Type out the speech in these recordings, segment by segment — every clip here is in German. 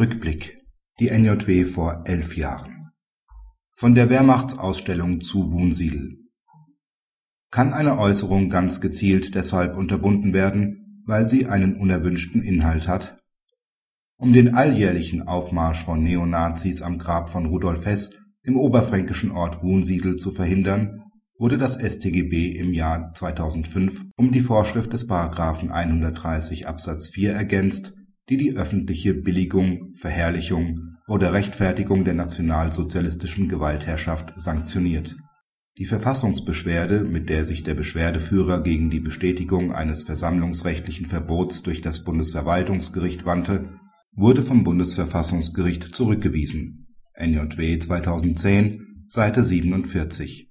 Rückblick. Die NJW vor elf Jahren. Von der Wehrmachtsausstellung zu Wunsiedel. Kann eine Äußerung ganz gezielt deshalb unterbunden werden, weil sie einen unerwünschten Inhalt hat? Um den alljährlichen Aufmarsch von Neonazis am Grab von Rudolf Hess im oberfränkischen Ort Wunsiedel zu verhindern, wurde das StGB im Jahr 2005 um die Vorschrift des § 130 Absatz 4 ergänzt, die die öffentliche Billigung, Verherrlichung oder Rechtfertigung der nationalsozialistischen Gewaltherrschaft sanktioniert. Die Verfassungsbeschwerde, mit der sich der Beschwerdeführer gegen die Bestätigung eines versammlungsrechtlichen Verbots durch das Bundesverwaltungsgericht wandte, wurde vom Bundesverfassungsgericht zurückgewiesen (NJW 2010, Seite 47).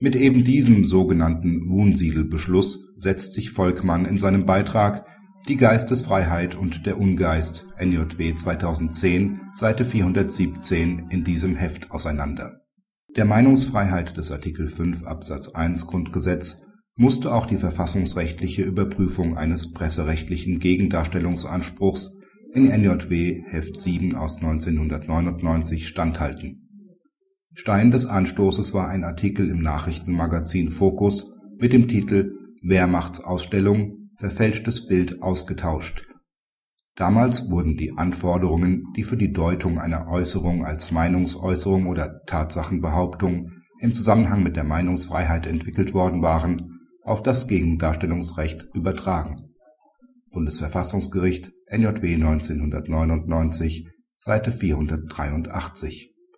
Mit eben diesem sogenannten Wunsiedel-Beschluss setzt sich Volkmann in seinem Beitrag Die Geistesfreiheit und der Ungeist (NJW 2010, Seite 417) in diesem Heft auseinander. Der Meinungsfreiheit des Artikel 5 Absatz 1 Grundgesetz musste auch die verfassungsrechtliche Überprüfung eines presserechtlichen Gegendarstellungsanspruchs in NJW Heft 7 aus 1999 standhalten. Stein des Anstoßes war ein Artikel im Nachrichtenmagazin Focus mit dem Titel Wehrmachtsausstellung – Verfälschtes Bild ausgetauscht. Damals wurden die Anforderungen, die für die Deutung einer Äußerung als Meinungsäußerung oder Tatsachenbehauptung im Zusammenhang mit der Meinungsfreiheit entwickelt worden waren, auf das Gegendarstellungsrecht übertragen Bundesverfassungsgericht NJW 1999, Seite 483